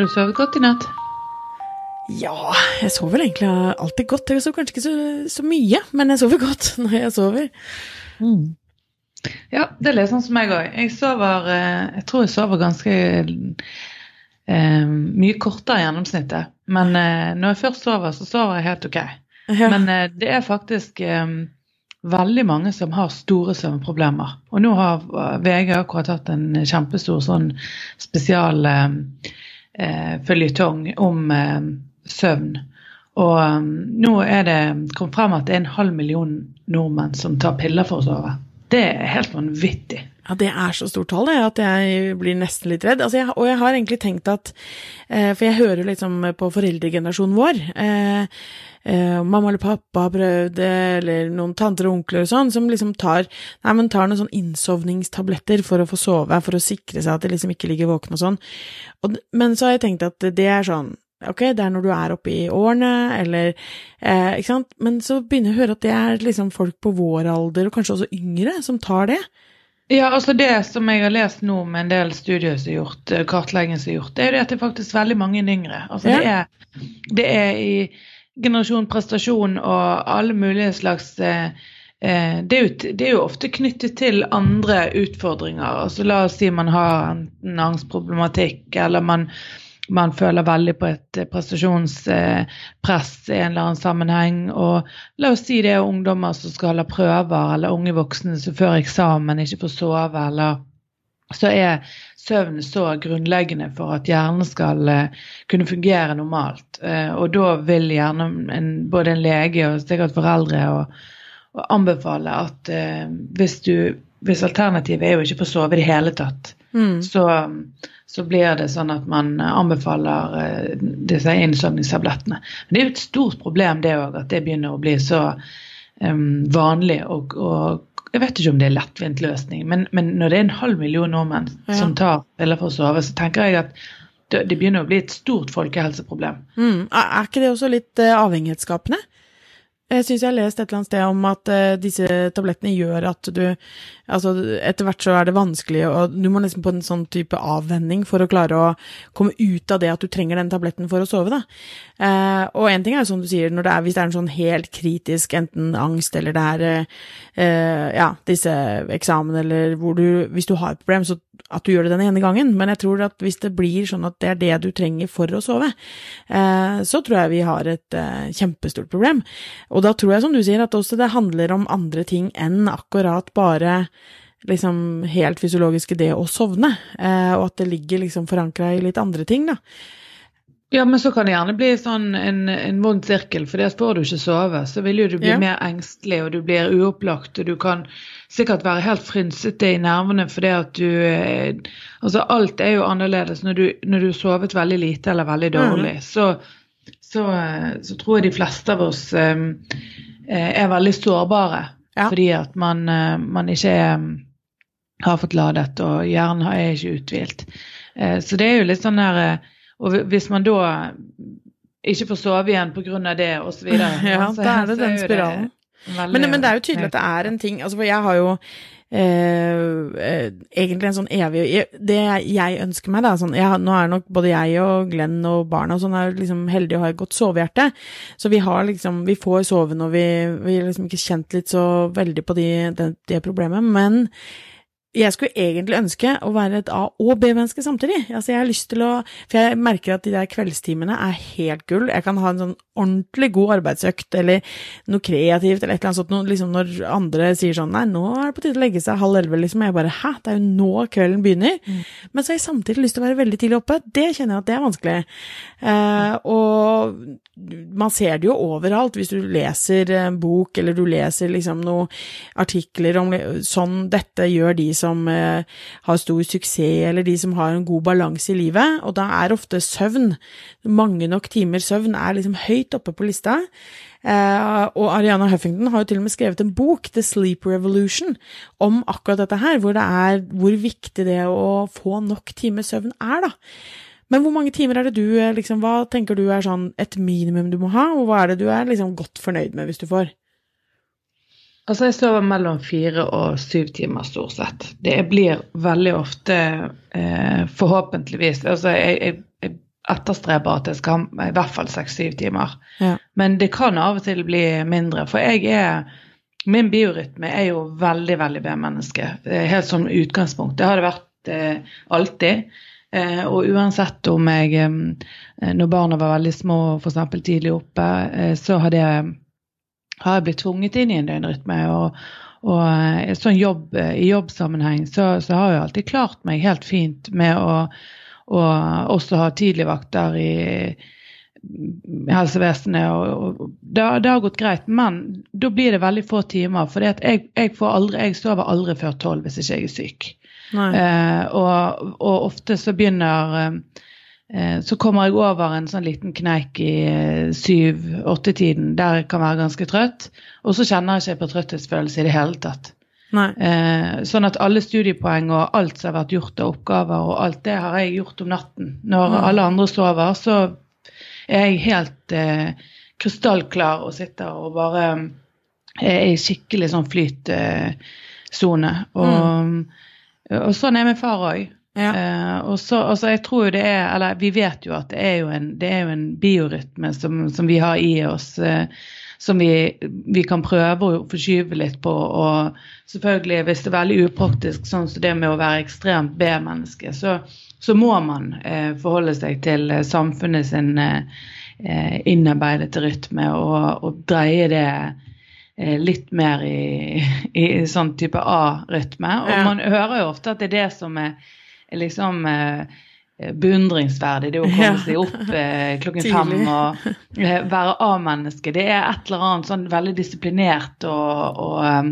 Har du sovet godt i natt? Ja, jeg sover vel egentlig alltid godt. Jeg sover kanskje ikke så, så mye, men jeg sover godt når jeg sover. Mm. Ja, det er litt sånn som meg òg. Jeg sover eh, Jeg tror jeg sover ganske eh, mye kortere i gjennomsnittet. Men eh, når jeg først sover, så sover jeg helt ok. Ja. Men eh, det er faktisk eh, veldig mange som har store søvnproblemer. Og nå har eh, VG akkurat hatt en kjempestor sånn spesial eh, eh, føljetong om eh, søvn. Og um, nå er det kommet frem at det er en halv million nordmenn som tar piller for å sove. Det er helt vanvittig. Ja, det er så stort tall, det, at jeg blir nesten litt redd. Altså, jeg, og jeg har egentlig tenkt at eh, For jeg hører liksom på foreldregenerasjonen vår. Eh, eh, mamma eller pappa har prøvd det, eller noen tanter og onkler og sånn, som liksom tar, nei, men tar noen sånn innsovningstabletter for å få sove, for å sikre seg at de liksom ikke ligger våkne og sånn. Og, men så har jeg tenkt at det er sånn Ok, det er når du er oppe i årene, eller eh, Ikke sant? Men så begynner jeg å høre at det er liksom folk på vår alder, og kanskje også yngre, som tar det. Ja, altså Det som jeg har lest nå med en del studier som er gjort, eh, kartlegging som er gjort, det er jo det at det er faktisk veldig mange yngre. Altså Ja. det, er, det er i generasjon prestasjon og alle mulige slags eh, eh, det, er jo, det er jo ofte knyttet til andre utfordringer. Altså La oss si man har enten angstproblematikk, eller man, man føler veldig på et eh, prestasjonspress i en eller annen sammenheng. Og la oss si det er ungdommer som skal holde prøver, eller unge voksne som før eksamen ikke får sove, eller så er søvn så grunnleggende for at hjernen skal eh, kunne fungere normalt. Eh, og da vil gjerne en, både en lege og sikkert foreldre og, og anbefale at hvis, du, hvis alternativet er jo ikke få sove i det hele tatt, Mm. så, så blir det sånn at man anbefaler eh, disse innsovningstablettene. Men det er jo et stort problem det òg, at det begynner å bli så um, vanlig. Og, og jeg vet ikke om det er lettvint løsning, men, men når det er en halv million nordmenn Ja. som tar piller for å sove, så tenker jeg at det, det begynner å bli et stort folkehelseproblem. Mm. Er er ikke det også litt eh, avhengighetsskapende? Jeg syns jeg har lest et eller annet sted om at eh, disse tablettene gjør at du Altså, etter hvert så er det vanskelig, og du må nesten på en sånn type avvenning for å klare å komme ut av det at du trenger den tabletten for å sove, da. Eh, og en ting er jo som du sier, det er, hvis det er en sånn helt kritisk, enten angst eller det er eh, eh, ja, disse eksamen eller hvor du Hvis du har et problem, så at du gjør det den ene gangen, men jeg tror at hvis det blir sånn at det er det du trenger for å sove, eh, så tror jeg vi har et eh, kjempestort problem. Og da tror jeg, som du sier, at også det handler om andre ting enn akkurat bare liksom helt fysiologiske det å sovne, eh, og at det ligger liksom forankra i litt andre ting, da. Ja, men så kan det gjerne bli sånn en, en vond sirkel, for det får du ikke sove. Så vil jo du bli Ja. mer engstelig, og du blir uopplagt, og du kan sikkert være helt frynsete i nervene fordi at du eh, Altså alt er jo annerledes når du, når du har sovet veldig lite eller veldig dårlig. Så, så, eh, så tror jeg de fleste av oss eh, er veldig sårbare Ja. fordi at man, man ikke er, har fått ladet, og hjernen er ikke uthvilt. Så det er jo litt sånn der Og hvis man da ikke får sove igjen pga. det, osv. Ja, da er det den spiralen. Men, men det er jo tydelig at det er en ting altså For jeg har jo eh, eh, egentlig en sånn evig Det jeg ønsker meg, da sånn, jeg, Nå er nok både jeg og Glenn og barna og sånn er liksom heldige å ha et godt sovehjerte. Så vi har liksom Vi får sove når vi Vi har liksom ikke kjent litt så veldig på de, det, det problemet. Men jeg skulle egentlig ønske å være et A- og B-menneske samtidig. Altså, jeg har lyst til å For jeg merker at de der kveldstimene er helt gull. Jeg kan ha en sånn ordentlig god arbeidsøkt eller noe kreativt eller et eller annet sånt. Liksom når andre sier sånn Nei, nå er det på tide å legge seg halv elleve, liksom. Og jeg bare Hæ? Det er jo nå kvelden begynner. Men så har jeg samtidig lyst til å være veldig tidlig oppe. Det kjenner jeg at det er vanskelig. Eh, og man ser det jo overalt hvis du leser en bok, eller du leser liksom noen artikler om sånn dette gjør de som eh, har stor suksess, eller de som har en god balanse i livet, og da er ofte søvn, mange nok timer søvn, er liksom høyt oppe på lista. Eh, og Ariana Huffington har jo til og med skrevet en bok, The Sleep Revolution, om akkurat dette her, hvor det er hvor viktig det å få nok timer søvn er, da. Men hvor mange timer er det du eh, liksom, Hva tenker du er sånn et minimum du må ha, og hva er det du er liksom godt fornøyd med hvis du får? Altså, jeg sover mellom fire og syv timer stort sett. Det blir veldig ofte, eh, forhåpentligvis Altså, jeg, jeg, jeg etterstreber at jeg skal ha i hvert fall seks-syv timer. Ja. Men det kan av og til bli mindre. For jeg er Min biorytme er jo veldig, veldig B-menneske. Helt som utgangspunkt. Det har det vært eh, alltid. Eh, og uansett om jeg eh, Når barna var veldig små, f.eks. tidlig oppe, eh, så hadde det, har jeg blitt tvunget inn i en døgnrytme. Og, og eh, sånn jobb, eh, i jobbsammenheng så, så, har jeg alltid klart meg helt fint med å å også ha tidligvakter i helsevesenet. Og, og det, det, har gått greit, men da blir det veldig få timer. For jeg, jeg, jeg, sover aldri før tolv hvis ikke jeg er syk. Eh, og, og, ofte så begynner eh, Så kommer jeg over en sånn liten kneik i eh, syv-åtte-tiden der jeg kan være ganske trøtt. Og så kjenner jeg ikke på trøtthetsfølelse i det hele tatt. Eh, sånn at alle studiepoeng og alt som har vært gjort av oppgaver, og alt det har jeg gjort om natten. Når mm. alle andre sover, så er jeg helt eh, krystallklar og sitter og bare eh, er i skikkelig sånn flytsone. og, mm. og, sånn er min far òg. Ja. Eh, og så, altså jeg tror jo det er, eller Vi vet jo at det er jo en, det er jo en biorytme som, som vi har i oss. Eh, som vi, vi, kan prøve å forskyve litt på. Og selvfølgelig, hvis det er veldig upraktisk, sånn som det med å være ekstremt B-menneske, så, så, må man eh, forholde seg til eh, samfunnet sin eh, innarbeidede rytme og, og, dreie det eh, litt mer i, i, sånn type A-rytme. Og ja. man hører jo ofte at det er det som er liksom eh, Eh, beundringsverdig. Det å komme seg opp eh, klokken fem og eh, være A-menneske. Det er et eller annet sånn veldig disiplinert og, og um,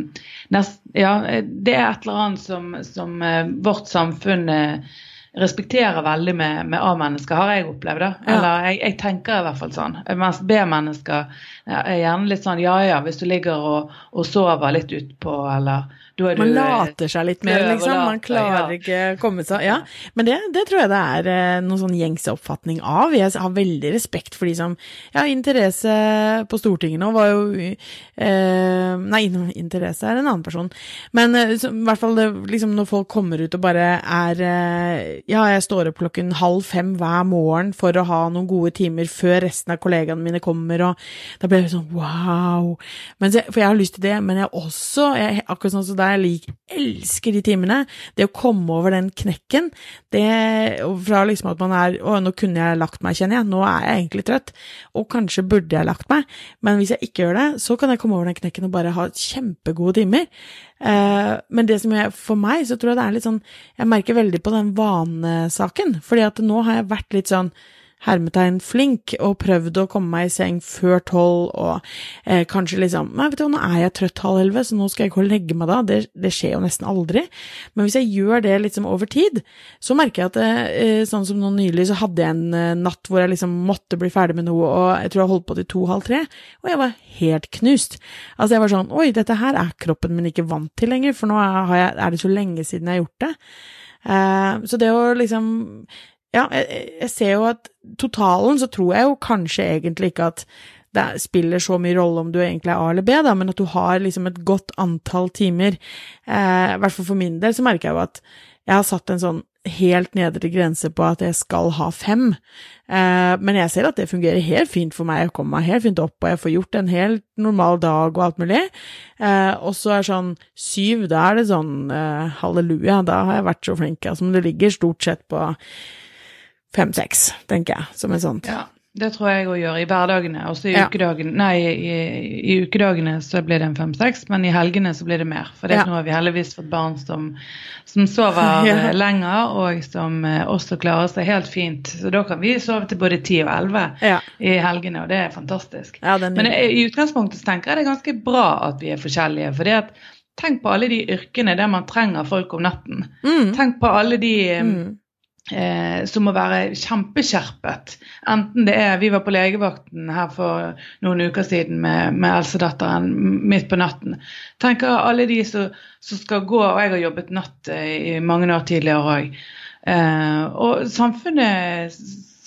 nest, Ja, det er et eller annet som, som eh, vårt samfunn uh, respekterer veldig med, med A-mennesker, har jeg opplevd. da. Eller jeg, jeg, tenker i hvert fall sånn. Mens B-mennesker er gjerne litt sånn ja ja, hvis du ligger og, og sover litt utpå, eller du, man later seg litt mer, liksom. Man klarer ja. ikke å komme seg Ja, men det, det, tror jeg det er eh, noen sånn gjengse oppfatning av. Jeg har veldig respekt for de som Ja, Interesse på Stortinget nå var jo eh, Nei, Interesse er en annen person. Men eh, i hvert fall det, liksom når folk kommer ut og bare er eh, Ja, jeg står opp klokken halv fem hver morgen for å ha noen gode timer før resten av kollegaene mine kommer, og da blir jeg sånn wow. Så, for jeg har lyst til det, men jeg også jeg, Akkurat sånn som deg, jeg elsker de timene. Det å komme over den knekken, det fra liksom at man er Å, nå kunne jeg lagt meg, kjenner jeg. Nå er jeg egentlig trøtt. Og kanskje burde jeg lagt meg. Men hvis jeg ikke gjør det, så kan jeg komme over den knekken og bare ha kjempegode timer. Eh, men det som jeg, for meg, så tror jeg det er litt sånn Jeg merker veldig på den vanesaken. Fordi at nå har jeg vært litt sånn hermetegn flink og prøvd å komme meg i seng før tolv og eh, kanskje liksom Nei, vet du hva, nå er jeg trøtt halv elleve, så nå skal jeg gå og legge meg da. Det, det, skjer jo nesten aldri. Men hvis jeg gjør det liksom over tid, så merker jeg at eh, sånn som nå nylig, så hadde jeg en eh, natt hvor jeg liksom måtte bli ferdig med noe, og jeg tror jeg holdt på til to-halv tre, og jeg var helt knust. Altså, jeg var sånn Oi, dette her er kroppen min ikke vant til lenger, for nå jeg, er det så lenge siden jeg har gjort det. Uh, så det å liksom ja, jeg, jeg, ser jo at totalen så tror jeg jo kanskje egentlig ikke at det spiller så mye rolle om du egentlig er A eller B, da, men at du har liksom et godt antall timer. Eh, hvert fall for min del så merker jeg jo at jeg har satt en sånn helt nedre grense på at jeg skal ha fem. Eh, men jeg ser at det fungerer helt fint for meg. Jeg kommer meg helt fint opp, og jeg får gjort en helt normal dag og alt mulig. Eh, og så er sånn syv, da er det sånn eh, halleluja, da har jeg vært så flink. Altså, men det ligger stort sett på fem-seks, tenker jeg, som et sånt. Ja, det tror jeg òg gjør i hverdagene. Også i, ja. ukedagene, nei, i, i, ukedagene så blir det en fem-seks, men i helgene så blir det mer. For det ja. nå har vi heldigvis fått barn som, som sover ja. lenger, og som uh, også klarer seg helt fint. Så da kan vi sove til både ti og elleve i helgene, og det er fantastisk. Er men i, i utgangspunktet så tenker jeg det er ganske bra at vi er forskjellige. fordi at Tenk på alle de yrkene der man trenger folk om natten. Mm. Tenk på alle de mm Eh, som må være kjempeskjerpet. Enten det er Vi var på legevakten her for noen uker siden med, med eldstedatteren midt på natten. Tenker alle de som, som, skal gå, og jeg har jobbet natt eh, i mange år tidligere òg. Eh, og samfunnet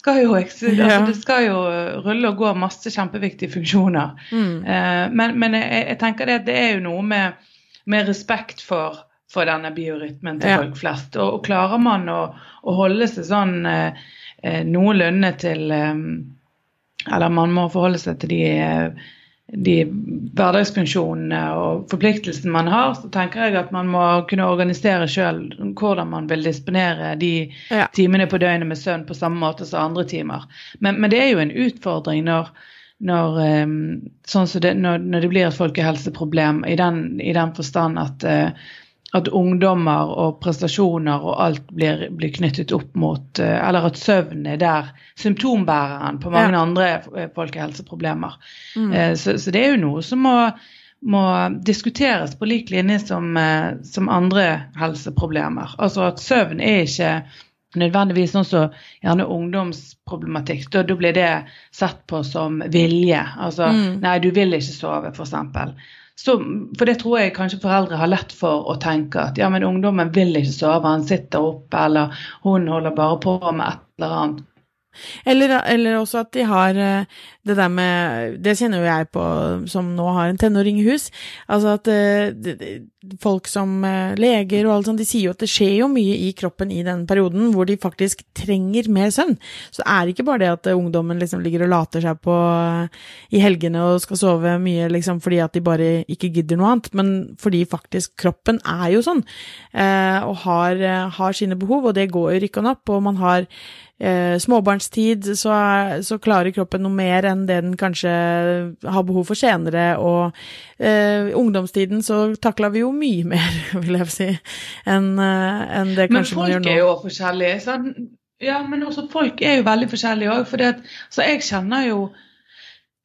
skal jo, altså, det skal jo rulle og gå masse kjempeviktige funksjoner. Mm. Eh, men, men jeg, jeg, tenker det, det er jo noe med, med respekt for for denne biorytmen til ja. folk flest. Og, og klarer man å, å, holde seg sånn eh, eh, noenlunde til eh, Eller man må forholde seg til de, de hverdagsfunksjonene og forpliktelsene man har, så tenker jeg at man må kunne organisere sjøl hvordan man vil disponere de ja. timene på døgnet med søvn på samme måte som andre timer. Men, men det er jo en utfordring når når, sånn det, når, når, det blir et folkehelseproblem i den, i den forstand at at ungdommer og prestasjoner og alt blir, blir, knyttet opp mot eh, Eller at søvn er der symptombæreren på mange ja. andre eh, folkehelseproblemer. Mm. Eh, så, så, det er jo noe som må, må diskuteres på lik linje som, som, andre helseproblemer. Altså at søvn er ikke nødvendigvis sånn som gjerne ungdomsproblematikk. Da, da, blir det sett på som vilje. Altså mm. nei, du vil ikke sove, f.eks. Så, for det tror jeg kanskje foreldre har lett for å tenke at ja, men ungdommen vil ikke sove, han sitter oppe, eller hun holder bare på med et eller annet. Eller, eller, også at de har eh, det der med Det kjenner jo jeg på som nå har en tenåring i hus. Altså at uh, folk som uh, leger og alt sånt, de sier jo at det skjer jo mye i kroppen i den perioden hvor de faktisk trenger mer søvn. Så det er ikke bare det at uh, ungdommen liksom ligger og later seg på i helgene og skal sove mye liksom fordi at de bare ikke gidder noe annet, men fordi faktisk kroppen er jo sånn og har, har sine behov, og det går jo rykkende opp, og man har eh, småbarnstid, så, så, klarer kroppen noe mer enn det den kanskje har behov for senere. Og eh, ungdomstiden så takla vi jo mye mer, vil jeg si, enn eh, en det kanskje man gjør nå. Men folk er jo forskjellige. Sånn? Ja, men også folk er jo veldig forskjellige òg. Så jeg kjenner jo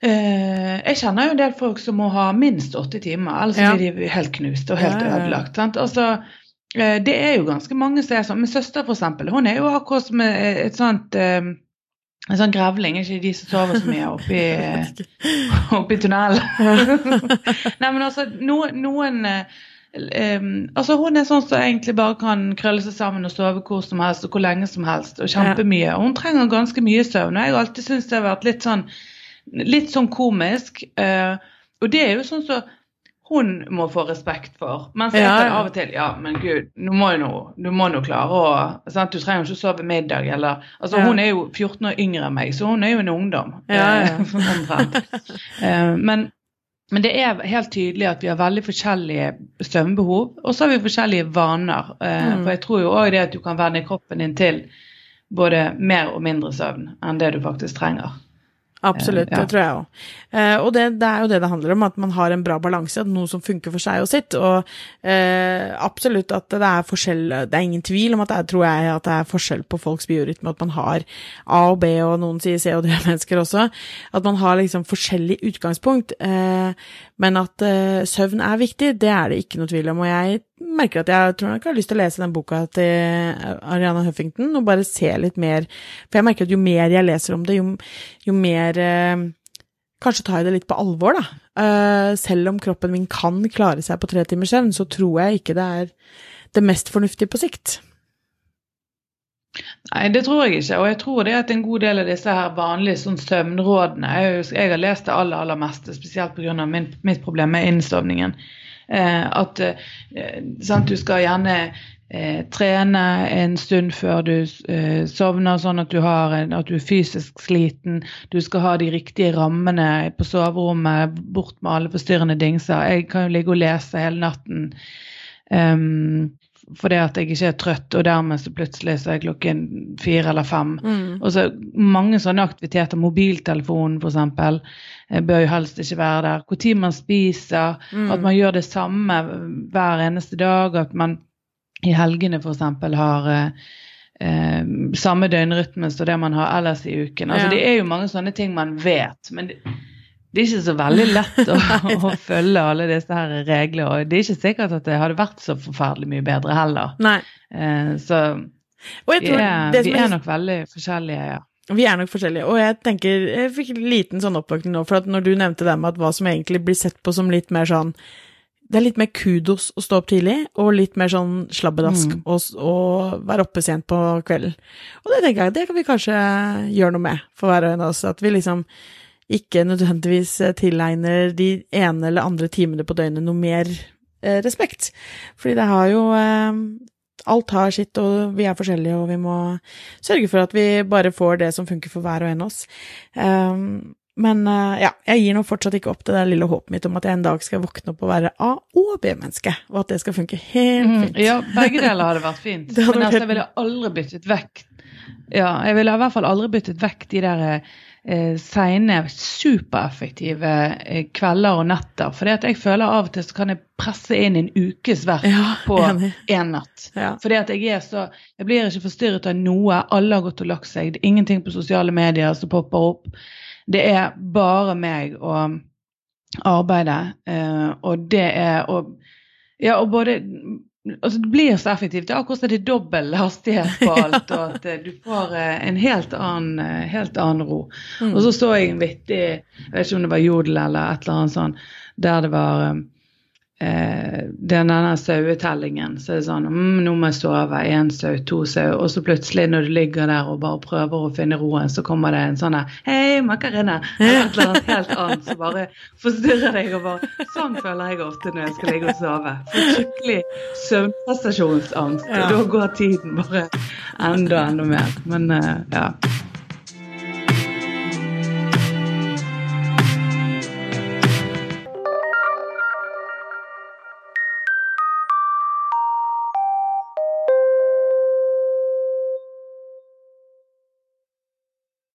Uh, jeg kjenner jo en del folk som må ha minst åtte timer, ellers ja. blir de helt knust og helt ja, ja, ødelagt. Sant? Altså, Eh, det er jo ganske mange som er sånn. Min søster for eksempel, hun er jo akkurat som et sånt um, en sånn grevling, ikke de som sover så mye oppi, oppi tunnelen. Nei, men altså, noen, noen um, altså Hun er sånn som egentlig bare kan krølle seg sammen og sove hvor som helst og hvor lenge som helst og kjempemye. Og hun trenger ganske mye søvn. Og jeg har alltid syntes det har vært litt sånn, litt sånn komisk. Uh, og det er jo sånn så hun må få respekt for. Mens jeg ja, ja. av og til Ja, men gud, nå må jo du må nå klare å sant? Du trenger jo ikke å sove middag eller Altså, ja. hun er jo 14 år yngre enn meg, så hun er jo en ungdom. Ja. Eh, men, men det er helt tydelig at vi har veldig forskjellige søvnbehov, og så har vi forskjellige vaner. Eh, mm. For jeg tror jo òg det at du kan vende kroppen din til både mer og mindre søvn enn det du faktisk trenger. Absolutt, ja. det tror jeg òg. Eh, og det, det, er jo det det handler om, at man har en bra balanse, noe som funker for seg og sitt. Og eh, absolutt at det er forskjell Det er ingen tvil om at det er, tror jeg, at det er forskjell på folks biorytme, at man har A og B, og noen sier C og D-mennesker også. At man har liksom forskjellig utgangspunkt. Eh, men at uh, søvn er viktig, det er det ikke noe tvil om. Og jeg merker at jeg tror nok jeg har lyst til å lese den boka til Ariana Huffington og bare se litt mer. For jeg merker at jo mer jeg leser om det, jo, jo mer uh, Kanskje tar jeg det litt på alvor, da. Uh, selv om kroppen min kan klare seg på tre timers søvn, så tror jeg ikke det er det mest fornuftige på sikt. Nei, det tror jeg ikke. Og jeg tror det at en god del av disse her vanlige sånn søvnrådene jeg, jeg, har lest det aller, aller meste, spesielt pga. mitt problem med innsovningen. Eh, at eh, sant, du skal gjerne eh, trene en stund før du eh, sovner, sånn at du, en, at du, er fysisk sliten. Du skal ha de riktige rammene på soverommet, bort med alle forstyrrende dingser. Jeg kan jo ligge og lese hele natten. Um, fordi at jeg ikke er trøtt, og dermed så plutselig så er klokken fire eller fem. Mm. Og så mange sånne aktiviteter. Mobiltelefonen, f.eks. Bør jo helst ikke være der. Når man spiser, mm. at man gjør det samme hver eneste dag. At man i helgene f.eks. har eh, eh, samme døgnrytme som det man har ellers i uken. Altså, ja. Det er jo mange sånne ting man vet. men det, det er ikke så veldig lett å, å, følge alle disse her reglene. Og det er ikke sikkert at det hadde vært så forferdelig mye bedre heller. Nei. Eh, så vi er, vi er nok veldig forskjellige, ja. Vi er nok forskjellige, og jeg tenker Jeg fikk en liten sånn oppvåkning nå, for at når du nevnte det med at hva som egentlig blir sett på som litt mer sånn Det er litt mer kudos å stå opp tidlig, og litt mer sånn slabbedask mm. og, og, være oppe sent på kvelden. Og det tenker jeg, det kan vi kanskje gjøre noe med for hver og en av oss. At vi liksom ikke nødvendigvis tilegner de ene eller andre timene på døgnet noe mer eh, respekt. Fordi det har jo eh, alt har sitt, og vi er forskjellige, og vi må sørge for at vi bare får det som funker for hver og en av oss. Um, men ja, jeg gir nå fortsatt ikke opp det der lille håpet mitt om at jeg en dag skal våkne opp og være A- og B-menneske, og at det skal funke helt mm, fint. Mm, ja, begge deler hadde vært fint. hadde men altså, jeg ville aldri byttet vekk Ja, jeg ville i hvert fall aldri byttet vekk de der eh, seine, supereffektive eh, kvelder og netter. For jeg føler av og til så kan jeg presse inn en ukes verk ja, på én natt. Ja. Fordi at jeg er så Jeg blir ikke forstyrret av noe. Alle har gått og lagt seg. Det er ingenting på sosiale medier som popper opp. Det er bare meg og arbeidet, eh, og det er og, Ja, og både Altså, det blir så effektivt. Det er akkurat som det er dobbel hastighet på alt, og at eh, du får eh, en helt annen, helt annen ro. Mm. Og så så jeg en vittig Jeg vet ikke om det var Jodel eller et eller annet sånt, der det var eh, denne sauetellingen. Så er det sånn mm, 'Nå må jeg sove. Én sau, to sau.' Og så plutselig, når du ligger der og bare prøver å finne roen, så kommer det en sånn 'Hei, Makarena!' Eller et eller annet helt annet som bare forstyrrer deg. og bare, Sånn føler jeg ofte når jeg skal ligge og sove. Får skikkelig søvnprestasjonsangst. Og da går tiden bare enda, enda mer. Men uh, ja.